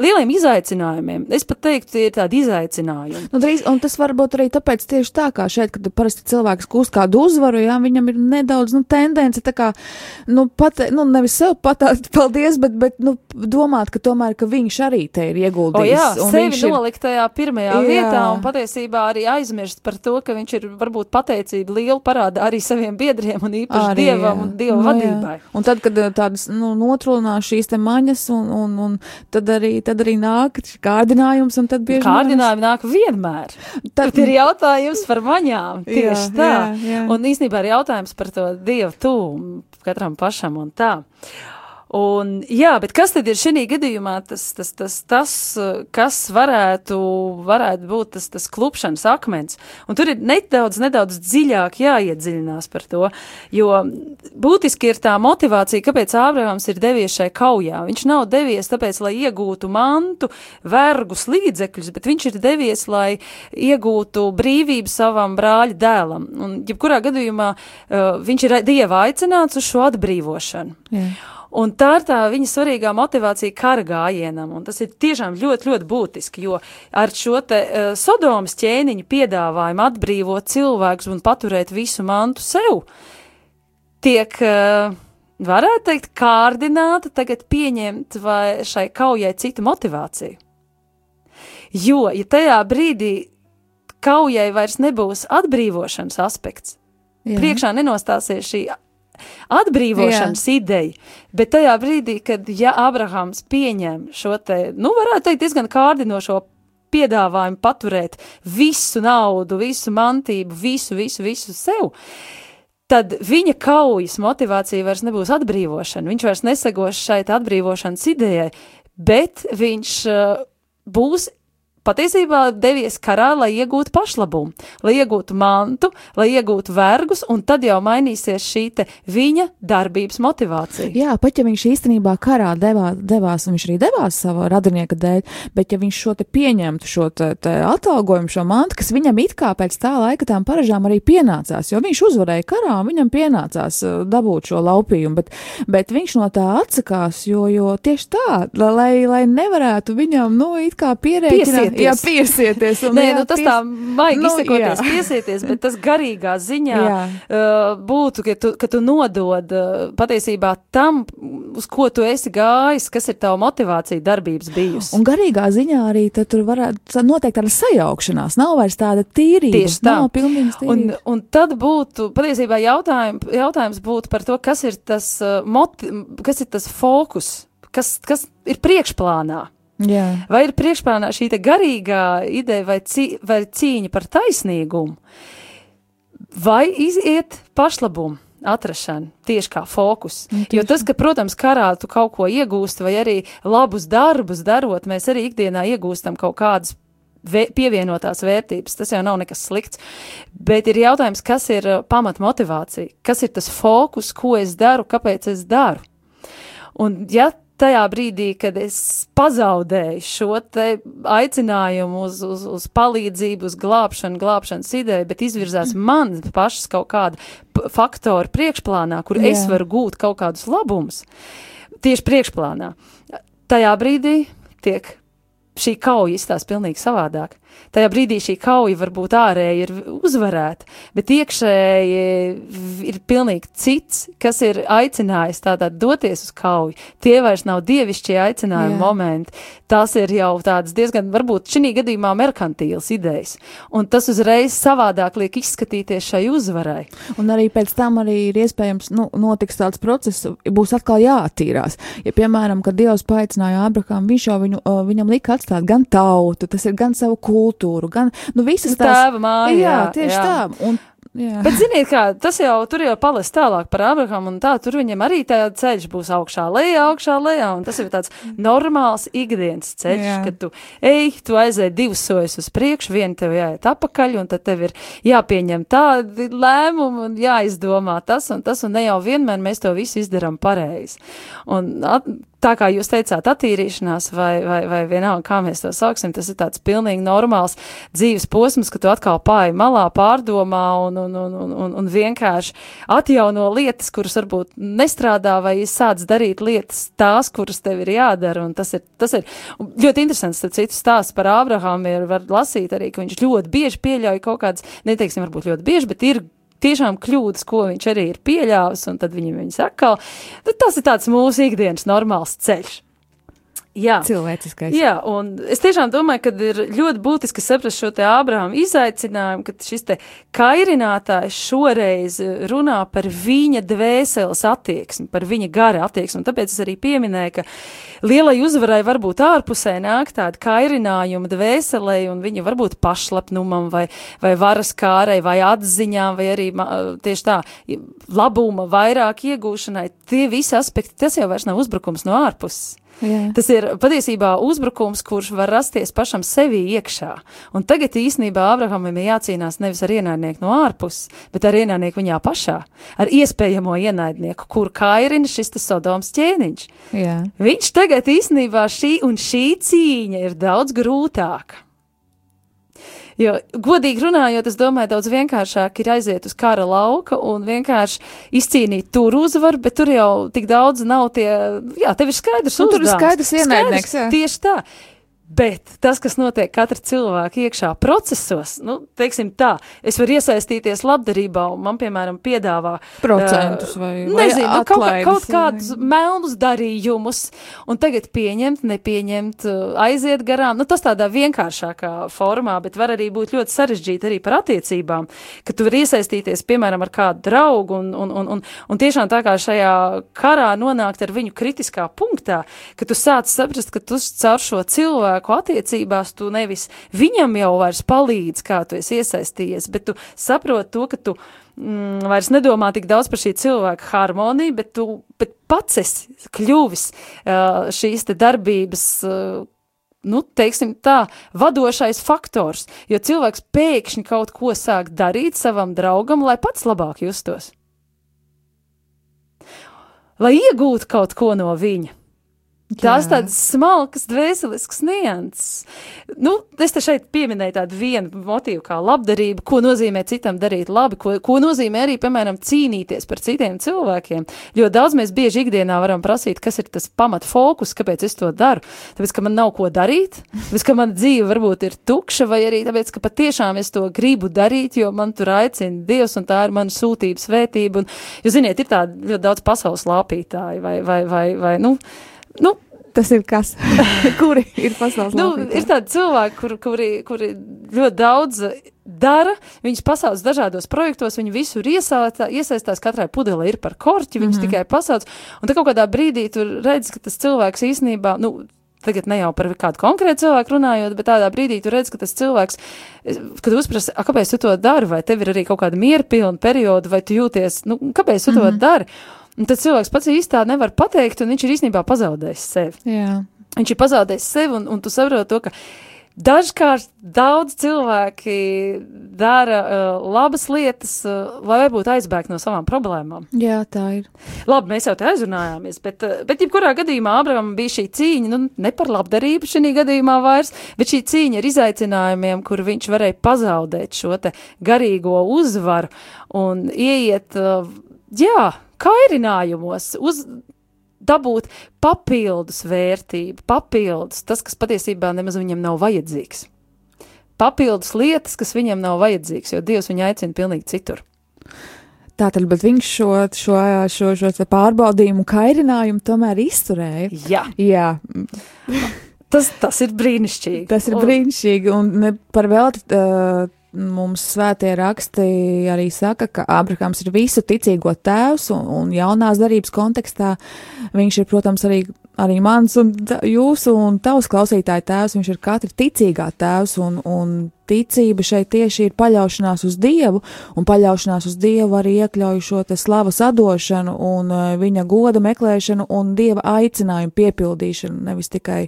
lieliem izaicinājumiem. Es pat teiktu, tie ir tādi izaicinājumi. Nu, drīz, un tas varbūt arī tāpēc tieši tā, kā šeit, kad parasti cilvēks kūst kādu uzvaru, jā, viņam ir nedaudz, nu, tendence tā kā, nu, pat, nu, nevis sev patāt paldies, bet, bet, nu, domāt, ka tomēr, ka viņš arī te ir ieguldījis. O, jā, sevi ir... nolikt tajā pirmajā jā. vietā un patiesībā arī aizmirst par to, ka viņš ir varbūt pateicība liela parāda arī saviem biedriem un īpaši arī, dievam jā. un dievu nu, vadībai. Jā. Un tad, kad eh, tādas, nu, notrulinās šīs te maņas un, un, un tad arī tad arī nāk kārdinājums, un tad bieži kārdinājumi nāk vienmēr. Tad ir jautājums par maņām. Tieši jā, tā. Jā, jā. Un īstenībā ir jautājums par to dievu tūmu katram pašam un tā. Un, jā, bet kas tad ir šī gadījumā tas, tas, tas, tas kas varētu, varētu būt tas, tas klupšanas akmens? Un tur ir nedaudz, nedaudz dziļāk jāiedziļinās par to, jo būtiski ir tā motivācija, kāpēc Ābrahams ir devies šai kaujā. Viņš nav devies tāpēc, lai iegūtu mantu, vergus līdzekļus, bet viņš ir devies, lai iegūtu brīvību savam brāļa dēlam. Un, jebkurā gadījumā, uh, viņš ir dieva aicināts uz šo atbrīvošanu. Jā. Un tā ir tā viņa svarīgā motivācija kara gājienam, un tas ir tiešām ļoti, ļoti būtiski, jo ar šo te uh, Sodomas ķēniņu piedāvājumu atbrīvot cilvēkus un paturēt visu mantu sev, tiek, uh, varētu teikt, kārdināta tagad pieņemt vai šai kaujai citu motivāciju. Jo, ja tajā brīdī kaujai vairs nebūs atbrīvošanas aspekts, Jā. priekšā nenostāsies šī atbrīvošanas Jā. ideja, bet tajā brīdī, kad ja Abrahams pieņem šo te, nu, varētu teikt, diezgan kārdinošo piedāvājumu paturēt visu naudu, visu mantību, visu, visu, visu sev, tad viņa kaujas motivācija vairs nebūs atbrīvošana. Viņš vairs nesagos šai atbrīvošanas idejai, bet viņš uh, būs patiesībā devies karā, lai iegūtu pašlabumu, lai iegūtu mantu, lai iegūtu vergus, un tad jau mainīsies šī viņa darbības motivācija. Jā, pat ja viņš īstenībā karā devā, devās, un viņš arī devās savu radinieka dēļ, bet ja viņš šo te pieņemtu, šo te, te atalgojumu, šo mantu, kas viņam it kā pēc tā laika tām paražām arī pienācās, jo viņš uzvarēja karā, un viņam pienācās uh, dabūt šo laupījumu, bet, bet viņš no tā atsakās, jo, jo tieši tā, lai, lai nevarētu viņam, nu, it kā pierēķināt piesieties. Jā, piesieties. Nē, jā, nu, tas pies... tā maigi nu, izsakoties, jā. piesieties, bet tas garīgā ziņā uh, būtu, ka tu, ka tu nodod uh, patiesībā tam, uz ko tu esi gājis, kas ir tava motivācija darbības bijusi. Un garīgā ziņā arī tur varētu noteikt tāda sajaukšanās, nav vairs tāda tīrība. Tieši tā. Nav pilnīgas tīrības. Un, un tad būtu, patiesībā jautājum, jautājums būtu par to, kas ir tas, uh, moti, kas ir tas fokus, kas, kas ir priekšplānā. Jā. Vai ir priekšplānā šī garīgā ideja vai, cī, vai cīņa par taisnīgumu, vai iziet pašlabumu? atrašana, tieši kā fokus. Nu, tieši. Jo tas, ka, protams, karā tu kaut ko iegūsti, vai arī labus darbus darot, mēs arī ikdienā iegūstam kaut kādas vē, pievienotās vērtības. Tas jau nav nekas slikts. Bet ir jautājums, kas ir uh, pamatmotivācija, kas ir tas fokus, ko es daru, kāpēc es daru. Un, ja tajā brīdī, kad es pazaudēju šo aicinājumu uz, uz, uz palīdzību, uz glābšanu, glābšanas ideju, bet izvirzās man pašas kaut kāda faktoru priekšplānā, kur Jā. es varu gūt kaut kādus labumus, tieši priekšplānā. Tajā brīdī tiek šī kauja izstāsta pilnīgi savādāk. Tajā brīdī šī kauja varbūt ārēji ir uzvarēta, bet iekšēji ir pilnīgi cits, kas ir aicinājis tādā doties uz kauju. Tie vairs nav dievišķie aicinājumi Jā. momenti. Tas ir jau tāds diezgan, varbūt šī gadījumā merkantīls idejas. Un tas uzreiz savādāk liek izskatīties šai uzvarai. Un arī pēc tam arī ir iespējams, nu, notiks tāds process, būs atkal jāattīrās. Ja, piemēram, kad Dievs paaicināja Abrahāmu, viņš jau viņu, viņam lika atstāt gan tautu, tas ir gan savu kultūru, gan, nu, visas tās. Tēva māja. jā, tieši tā. Un, jā. Bet, ziniet, kā tas jau tur jau palas tālāk par Abrahamu, un tā tur viņam arī tā ceļš būs augšā, lejā, augšā, lejā. Un tas ir tāds normāls ikdienas ceļš, Jā. kad tu ej, tu aizēji divus soļus uz priekšu, vienu tev jāiet apakaļ, un tad tev ir jāpieņem tādi lēmumi un jāizdomā tas un tas, un ne jau vienmēr mēs to visu izdarām pareizi. Un at, tā kā jūs teicāt, attīrīšanās vai, vai, vai vienalga, kā mēs to sauksim, tas ir tāds pilnīgi normāls dzīves posms, ka tu atkal pāri malā pārdomā un, un, un, un, un, un vienkārši atjauno lietas, kuras varbūt nestrādā vai sāc darīt lietas tās, kuras tev ir jādara. Un tas ir, tas ir ļoti interesants, tad citu stāsts par Ābrahāmu ir, var lasīt arī, ka viņš ļoti bieži pieļauj kaut kādas, neteiksim, varbūt ļoti bieži, bet ir tiešām kļūdas, ko viņš arī ir pieļāvis, un tad viņam viņas atkal. Tad tas ir tāds mūsu ikdienas normāls ceļš. Jā. Cilvēciskais. Jā, un es tiešām domāju, ka ir ļoti būtiski saprast šo te Ābrahāma izaicinājumu, ka šis te kairinātājs šoreiz runā par viņa dvēseles attieksmi, par viņa gara attieksmi. Un tāpēc es arī pieminēju, ka lielai uzvarai varbūt ārpusē nāk tāda kairinājuma dvēselē un viņa varbūt pašlepnumam vai, vai varas kārai vai atziņām vai arī tieši tā labuma vairāk iegūšanai. Tie visi aspekti, tas jau vairs nav uzbrukums no ārpuses. Jā. Tas ir patiesībā uzbrukums, kurš var rasties pašam sevī iekšā. Un tagad īsnībā Abrahamam ir jācīnās nevis ar ienaidnieku no ārpuses, bet ar ienaidnieku viņā pašā, ar iespējamo ienaidnieku, kur kairina šis Sodoms ķēniņš. Jā. Viņš tagad īsnībā šī un šī cīņa ir daudz grūtāka. Jo, godīgi runājot, es domāju, daudz vienkāršāk ir aiziet uz kara lauka un vienkārši izcīnīt tur uzvaru, bet tur jau tik daudz nav tie, jā, tev ir skaidrs, Nu, tur ir skaidrs ienaidnieks. Tieši tā. Bet tas, kas notiek katra cilvēka iekšā procesos, nu, teiksim tā, es varu iesaistīties labdarībā, un man, piemēram, piedāvā Procentus vai- vai nezinu, nu, kaut, atlaides, kaut vai- kādus melnus darījumus, un tagad pieņemt, nepieņemt, aiziet garām. Nu, tas tādā vienkāršākā formā, bet var arī būt ļoti sarežģīti arī par attiecībām, ka tu vari iesaistīties, piemēram, ar kādu draugu, un, un, un, un, un tiešām tā kā šajā karā nonākt ar viņu kritiskā punktā, ka tu sāc saprast, ka tu caur šo cilvēku attiecībās tu nevis viņam jau vairs palīdz, kā tu esi iesaistījies, bet tu saproti to, ka tu mm, vairs nedomā tik daudz par šī cilvēka harmoniju, bet tu bet pats esi kļuvis uh, šīs te darbības. Uh, Nu, teiksim tā, vadošais faktors, jo cilvēks pēkšņi kaut ko sāk darīt savam draugam, lai pats labāk justos. Lai iegūtu kaut ko no viņa. Tās tādas smalkas, dvēseliskas nianses. Nu, es te šeit pieminēju tādu vienu motīvu kā labdarība, ko nozīmē citam darīt labi, ko, ko nozīmē arī, piemēram, cīnīties par citiem cilvēkiem. Jo daudz mēs bieži ikdienā varam prasīt, kas ir tas pamat fokus, kāpēc es to daru. Tāpēc, ka man nav ko darīt, tāpēc, ka mana dzīve varbūt ir tukša, vai arī tāpēc, ka patiešām es to gribu darīt, jo man tur aicina Dievs un tā ir mana sūtības vērtība. Un, jo, ziniet, ir tādi ļoti daudz pasaules lāpītāji vai, vai, vai, vai nu, Nu, Tas ir kas? [laughs] Kuri ir pasaules nu, laupītāji? ir tādi cilvēki, kur, kuri, kuri ļoti daudz dara, viņas pasaules dažādos projektos, viņi visur iesaistās, iesaistās katrai pudelē ir par korķi, viņas mm -hmm. tikai pasauc, un tad kaut kādā brīdī tur redz, ka tas cilvēks īstenībā, nu, tagad ne jau par kādu konkrētu cilvēku runājot, bet tādā brīdī tu redz, ka tas cilvēks, kad uzprasa, "A, kāpēc tu to dari, vai tev ir arī kaut kāda mierpilna perioda, vai tu jūties, nu, kāpēc tu mm -hmm. to dari? Un tad cilvēks pats īstā nevar pateikt, un viņš ir īstenībā pazaudējis sevi. Jā. Viņš ir pazaudējis sevi, un, un tu saproti to, ka Dažkārt daudz cilvēki dara uh, labas lietas, uh, lai varbūt aizbēgtu no savām problēmām. Jā, tā ir. Labi, mēs jau te aizrunājāmies, bet, uh, bet jebkurā gadījumā Abrahamam bija šī cīņa, nu, ne par labdarību šī gadījumā vairs, bet šī cīņa ar izaicinājumiem, kur viņš varēja pazaudēt šo te garīgo uzvaru un ieiet, uh, jā, kairinājumos, uz, dabūt papildus vērtību, papildus tas, kas patiesībā nemaz viņam nav vajadzīgs. Papildus lietas, kas viņam nav vajadzīgs, jo Dievs viņu aicina pilnīgi citur. Tātad, bet viņš šo, šo, šo, šo pārbaudījumu, kairinājumu tomēr izturēja. Jā, Jā, tas, tas ir brīnišķīgi. tas ir brīnišķīgi. Un par velti uh, mums svētie raksti arī saka, ka Abrahams ir visu ticīgo tēvs un, un jaunās darības kontekstā viņš ir, protams, arī, arī mans un jūsu un tavs klausītāja tēvs. Viņš ir katra ticīgā tēvs un, un ticība šeit tieši ir paļaušanās uz Dievu, un paļaušanās uz Dievu arī iekļauj šo te slavas atdošanu un uh, viņa goda meklēšanu un Dieva aicinājumu piepildīšanu, nevis tikai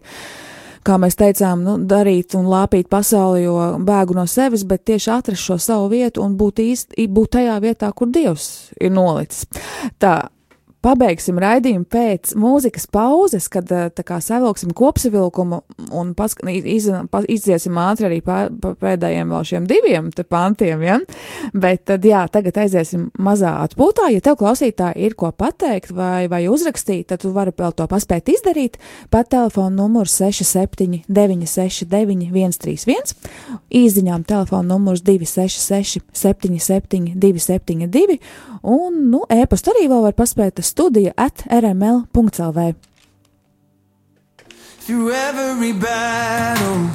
kā mēs teicām, nu, darīt un lāpīt pasauli, jo bēgu no sevis, bet tieši atrast šo savu vietu un būt īsti, būt tajā vietā, kur Dievs ir nolicis. Tā, pabeigsim raidījumu pēc mūzikas pauzes, kad eh, kā savilksim kopsavilkumu un pask- iz, pa- iziesim ātri arī pa, pa pēdējiem vēl šiem diviem pantiem, ja? Bet tad, jā, tagad aiziesim mazā atpūtā. Ja tev klausītāji ir ko pateikt vai, vai uzrakstīt, tad tu vari vēl to paspēt izdarīt. Pat telefona numurs 67 969 131, īziņām telefona numurs 266 77 272 un, nu, e-pastu arī vēl var paspēt studija at rml.lv. Through every battle,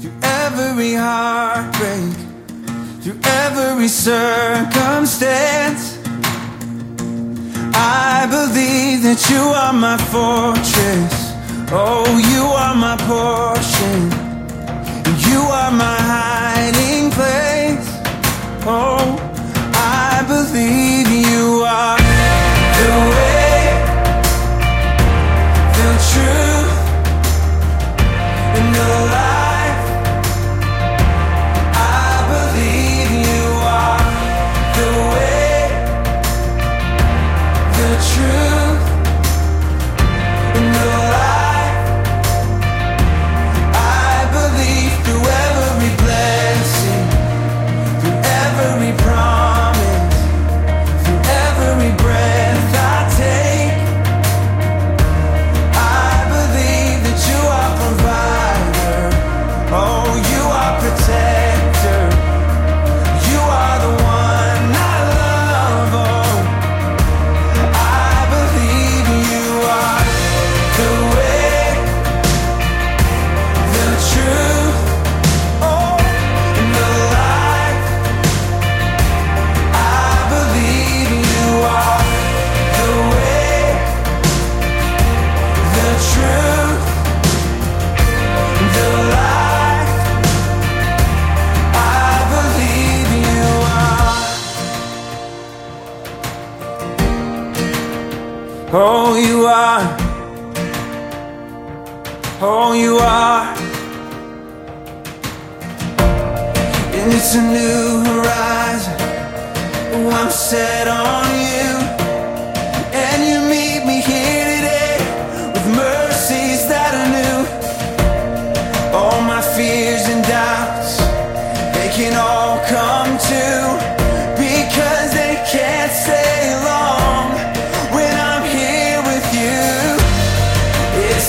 through every heartbreak, through every circumstance, I believe that you are my fortress. Oh, you are my portion. You are my hiding place. Oh, I believe you are away. Feel true in the light.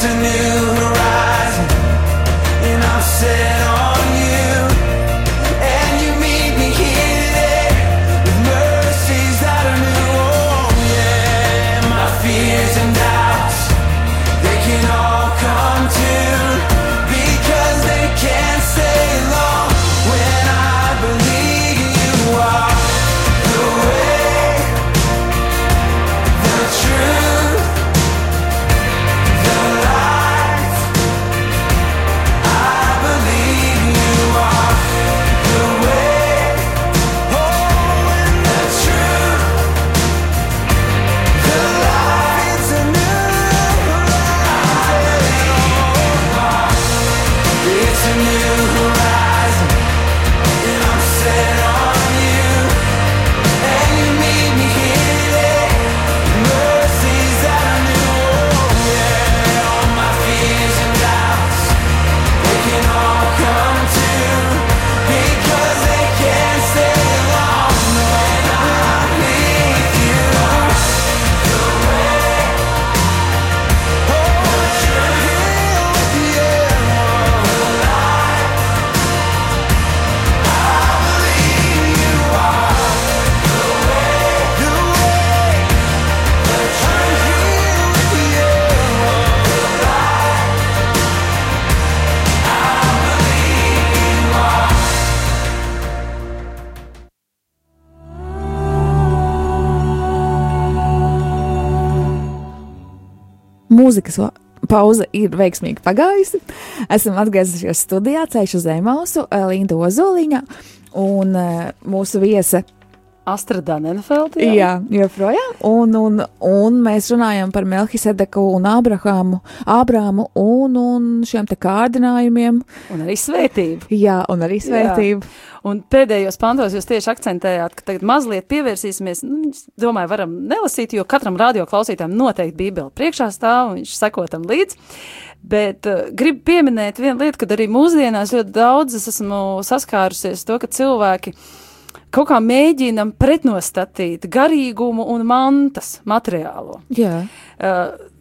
A new horizon, and I'm set mūzikas pauze ir veiksmīgi pagājusi. Esam atgriezušies studijā, ceļš uz Emausu, Linda Ozoliņa un eh, mūsu viesa Astrada Nenfelda. Jā, jā joprojām. Un, un, un mēs runājam par Melkisedeku un Abrahamu, Abrāmu un, un šiem te kārdinājumiem. Un arī svētību. Jā, un arī svētību. Un pēdējos pantos jūs tieši akcentējāt, ka tagad mazliet pievērsīsimies. Nu, domāju, varam nelasīt, jo katram radio klausītājam noteikti Bībele priekšā stāv un viņš sekotam līdzi. Bet uh, gribu pieminēt vienu lietu, kad arī mūsdienās ļoti daudz es esmu saskārusies to, ka cilvēki kaut kā mēģinam pretnostatīt garīgumu un mantas materiālo. Jā. Uh,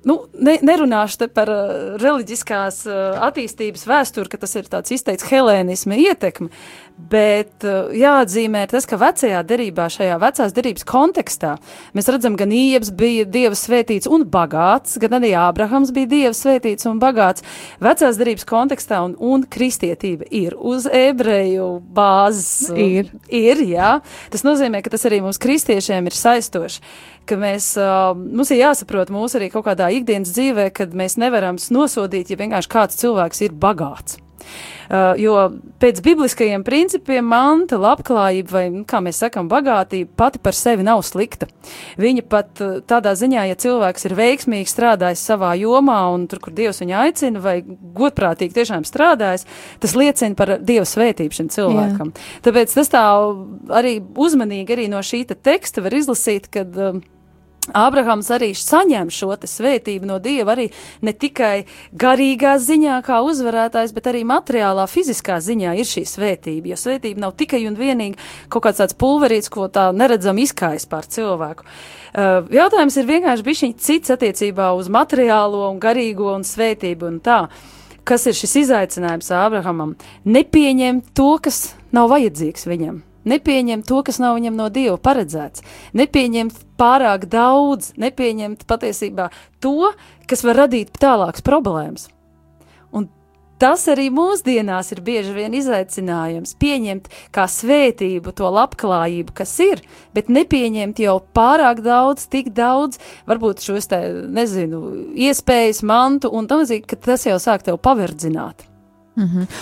Nu, ne, nerunāšu par uh, reliģiskās uh, attīstības vēsturi, ka tas ir tāds izteikts helēnisma ietekme, bet uh, jāatzīmē tas, ka vecajā derībā, šajā vecās derības kontekstā, mēs redzam, gan Iebs bija dieva svētīts un bagāts, gan arī Ābrahams bija dieva svētīts un bagāts. Vecās derības kontekstā un, un kristietība ir uz ebreju bāzes. uh, Ir. Ir, jā. Tas nozīmē, ka tas arī mums kristiešiem ir saistoši ka mēs, uh, mums ir jāsaprot mūsu arī kaut kādā ikdienas dzīvē, kad mēs nevaram nosodīt, ja vienkārši kāds cilvēks ir bagāts. Uh, jo pēc bibliskajiem principiem manta, labklājība vai, nu, kā mēs sakām, bagātība pati par sevi nav slikta. Viņa pat uh, tādā ziņā, ja cilvēks ir veiksmīgi strādājis savā jomā un tur, kur Dievs viņu aicina, vai godprātīgi tiešām strādājis, tas liecina par Dieva svētību šim cilvēkam. Jā. Tāpēc tas tā arī uzmanīgi arī no šī te teksta var izlasīt, kad um, Ābrahams arī saņem šo svētību no Dieva arī ne tikai garīgā ziņā, kā uzvarētājs, bet arī materiālā, fiziskā ziņā ir šī svētība. Jo svētība nav tikai un vienīgi kaut kāds tāds pulverīts, ko tā neredzam izkājas pār cilvēku. Uh, jautājums ir vienkārši bišķiņ cits attiecībā uz materiālo un garīgo un svētību un tā. Kas ir šis izaicinājums Ābrahamam? Nepieņemt to, kas nav vajadzīgs viņam. Nepieņemt to, kas nav viņam no Dieva paredzēts, nepieņemt pārāk daudz, nepieņemt patiesībā to, kas var radīt tālākas problēmas. Un tas arī mūsdienās ir bieži vien izaicinājums pieņemt kā svētību to labklājību, kas ir, bet nepieņemt jau pārāk daudz, tik daudz, varbūt šos te, nezinu, iespējas, mantu un tam līdzīgi, ka tas jau sāk tev paverdzināt.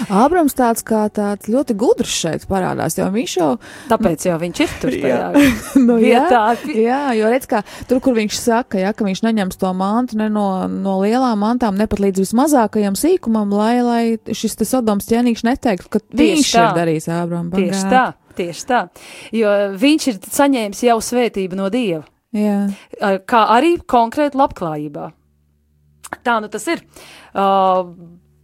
Ābrams tāds kā tāds ļoti gudrs šeit parādās, jo viņš jau Tāpēc jau viņš ir tur tajā [laughs] nu. Jā, jā, jo redz, kā tur, kur viņš saka, ja, ka viņš neņems to mantu ne no, no lielām mantām, ne pat līdz vismazākajam sīkumam, lai, lai šis te sodoms ķēnīgs neteiktu, ka Tieši viņš tā. ir darījis Ābram. Tieši tā, tieši tā. Jo viņš ir saņēmis jau svētību no Dieva, Jā. kā arī konkrēti labklājībā. Tā nu tas ir. Uh,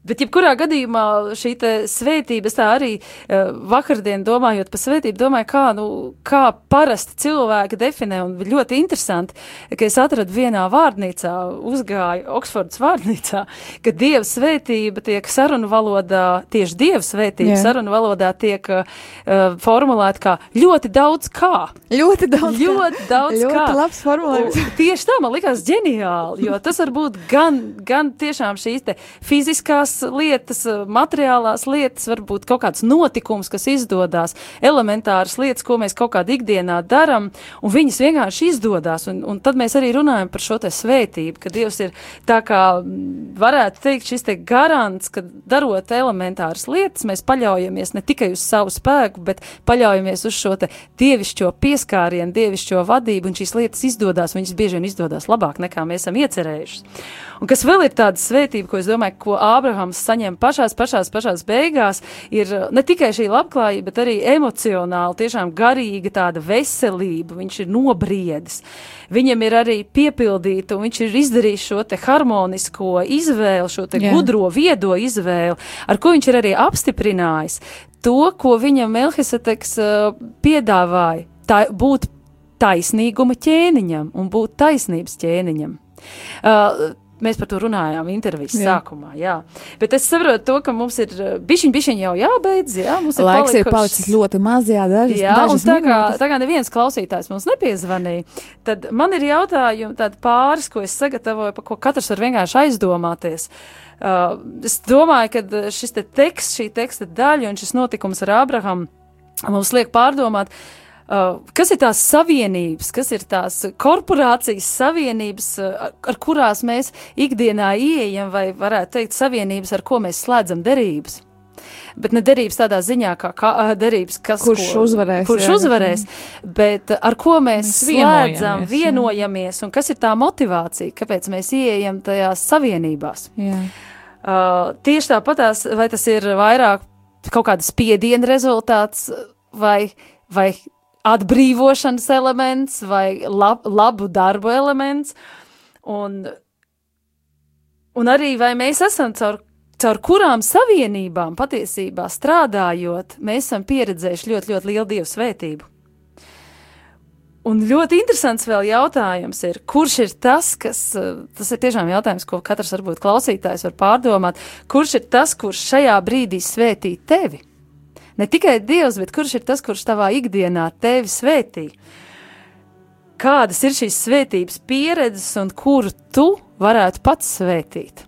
Bet, jebkurā gadījumā, šī svētība, es tā arī uh, vakardien domājot par svētību, domāju, kā, nu, kā parasti cilvēki definē, un ļoti interesanti, ka es atradu vienā vārnīcā, uzgāju Oksfordas vārnīcā, ka Dieva svētība tiek sarunu valodā, tieši Dieva svētība Jā. sarunu valodā tiek uh, formulēta kā ļoti daudz kā. Ļoti daudz. kā. Ļoti daudz ļoti kā. labs formulējums. Tieši tā man likās ģeniāli, jo tas var būt gan, gan tiešām šīs te fiziskās lietas, materiālās lietas, varbūt kaut kāds notikums, kas izdodas, elementāras lietas, ko mēs kaut kādā ikdienā darām, un viņas vienkārši izdodas. Un, un tad mēs arī runājam par šo te svētību, ka Dievs ir tā kā mm, varētu teikt šis te garants, ka darot elementāras lietas, mēs paļaujamies ne tikai uz savu spēku, bet paļaujamies uz šo te dievišķo pieskārienu, dievišķo vadību, un šīs lietas izdodas, viņas bieži vien izdodas labāk nekā mēs esam iecerējuši. Un kas vēl ir tāda svētība, ko es domāju, ko Ābrahams saņem pašās, pašās, pašās beigās, ir uh, ne tikai šī labklājība, bet arī emocionāli, tiešām garīga tāda veselība. Viņš ir nobriedis. Viņam ir arī piepildīta, un viņš ir izdarījis šo te harmonisko izvēli, šo te Jā. gudro, viedo izvēli, ar ko viņš ir arī apstiprinājis to, ko viņam Melkiseteks uh, piedāvāja, tā būt taisnīguma ķēniņam un būt taisnības ķēniņam. Uh, Mēs par to runājām intervijas Jā. sākumā, jā. Bet es saprotu to, ka mums ir uh, bišķiņ, bišķiņ jau jābeidz, jā. Mums ir Laiks ir palikušas- palicis ļoti maz, jā, dažas, Jā, un dažas tā kā, tā kā neviens klausītājs mums nepiezvanīja, tad man ir jautājumi tādi pāris, ko es sagatavoju, par ko katrs var vienkārši aizdomāties. Uh, es domāju, ka šis te teksts, šī teksta daļa un šis notikums ar Abrahamu mums liek pārdomāt, Uh, kas ir tās savienības, kas ir tās korporācijas savienības, uh, ar, kurās mēs ikdienā ieejam, vai varētu teikt, savienības, ar ko mēs slēdzam derības? Bet ne derības tādā ziņā, kā, kā uh, derības, kas Kurš ko, uzvarēs, Kurš jā. uzvarēs, bet uh, ar ko mēs, Mēs slēdzam, vienojamies, jā. vienojamies, un kas ir tā motivācija, kāpēc mēs ieejam tajās savienībās. Jā. Uh, tieši tāpatās, vai tas ir vairāk kaut kāda spiediena rezultāts, vai, vai atbrīvošanas elements, vai lab, labu darbu elements, un, un arī vai mēs esam caur, caur kurām savienībām patiesībā strādājot, mēs esam pieredzējuši ļoti, ļoti lielu dievu svētību. Un ļoti interesants vēl jautājums ir, kurš ir tas, kas, tas ir tiešām jautājums, ko katrs varbūt klausītājs var pārdomāt, kurš ir tas, kurš šajā brīdī svētī tevi? Ne tikai Dievs, bet kurš ir tas, kurš tavā ikdienā tevi svētī? Kādas ir šīs svētības pieredzes un kuru tu varētu pats svētīt?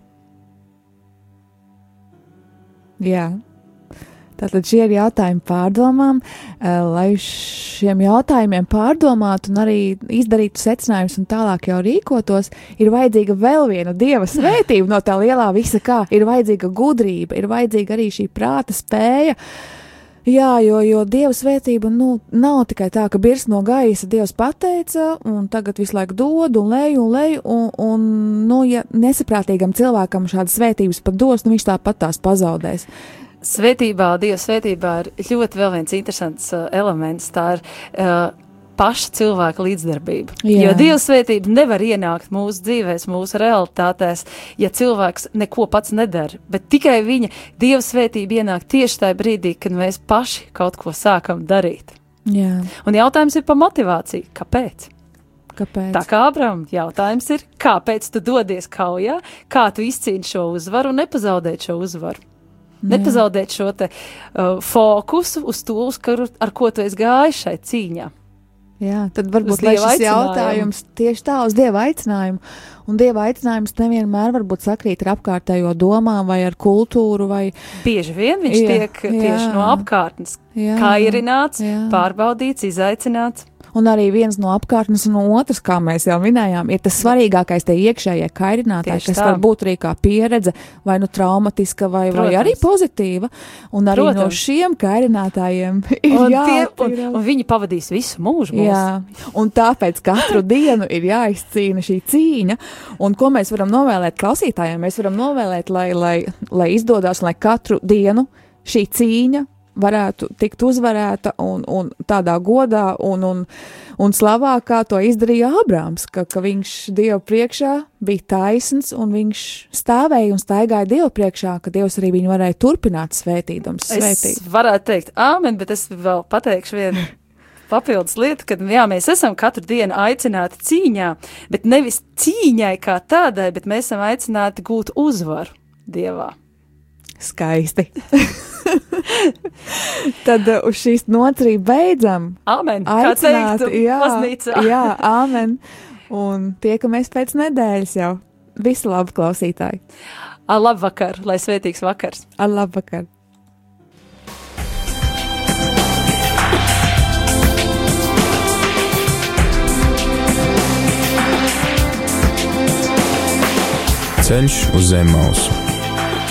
Jā. Tātad šie ir jautājumi pārdomām, eh, lai šiem jautājumiem pārdomātu un arī izdarītu secinājumus un tālāk jau rīkotos, ir vajadzīga vēl viena dieva svētība no tā lielā visa, kā ir vajadzīga gudrība, ir vajadzīga arī šī prāta spēja. Jā, jo, jo dieva svētība nu, nav tikai tā, ka birs no gaisa dievs pateica, un tagad visu laiku dod un leju un leju, un, un nu, ja nesaprātīgam cilvēkam šādas svētības pat dos, nu viņš tāpat tās pazaudēs. Svētībā, Dieva svētībā ir ļoti vēl viens interesants uh, elements. Tā ir uh, paša cilvēka līdzdarbība. Jā. Jo Dieva svētība nevar ienākt mūsu dzīvēs, mūsu realitātēs, ja cilvēks neko pats nedara. Bet tikai viņa Dieva svētība ienāk tieši tajā brīdī, kad mēs paši kaut ko sākam darīt. Jā, Un jautājums ir par motivāciju. Kāpēc? kāpēc? Tā kā Abram, jautājums ir, kāpēc tu dodies kaujā, kā tu izcīni šo uzvaru un nepazaudēt šo uzvaru? Nepazaudēt šo te, uh, fokusu uz to, uz kuru, ar ko tu esi gājis šai cīņā. Jā, tad varbūt šis jautājums tieši tā uz dieva aicinājumu. Un dieva aicinājums nevienmēr varbūt sakrīt ar apkārtējo domām vai ar kultūru vai Bieži vien viņš Jā, tiek tieši jā. no apkārtnes Jā, kairināts, jā. pārbaudīts, izaicināts. Un arī viens no apkārtnes, un otrs, kā mēs jau minējām, ir tas svarīgākais, tie iekšējie kairinātāji, Tieši kas tā. var būt arī kā pieredze, vai nu traumatiska, vai, vai Protams. arī pozitīva. Un arī Protams. no šiem kairinātājiem [laughs] ir Un, tie, un, un viņi pavadīs visu mūžu. mūsu. Jā, un tāpēc katru dienu ir jāizcīna šī cīņa. Un ko mēs varam novēlēt klausītājiem? Mēs varam novēlēt, lai, lai, lai izdodas, lai katru dienu šī cīņa varētu tikt uzvarēta un, un tādā godā un, un, un slavā, kā to izdarīja Ābrāms, ka, ka viņš Dievu priekšā bija taisns un viņš stāvēja un staigāja Dievu priekšā, ka Dievs arī viņu varēja turpināt svētīdams. Es Svētīt. varētu teikt, āmen, bet es vēl pateikšu vienu [laughs] papildus lietu, ka jā, mēs esam katru dienu aicināti cīņā, bet nevis cīņai kā tādai, bet mēs esam aicināti gūt uzvaru Dievā. Skaisti. [laughs] Tad uh, uz šīs arī beidzam. Āmen! Kā Aicināti, teiktu, jā, baznīcā. [laughs] jā, amen. Un tiekamies pēc nedēļas jau. Visu labu klausītāji. Ā, Labvakar, lai svētīgs vakars! Ar labvakar! Ceļš uz zem mausu.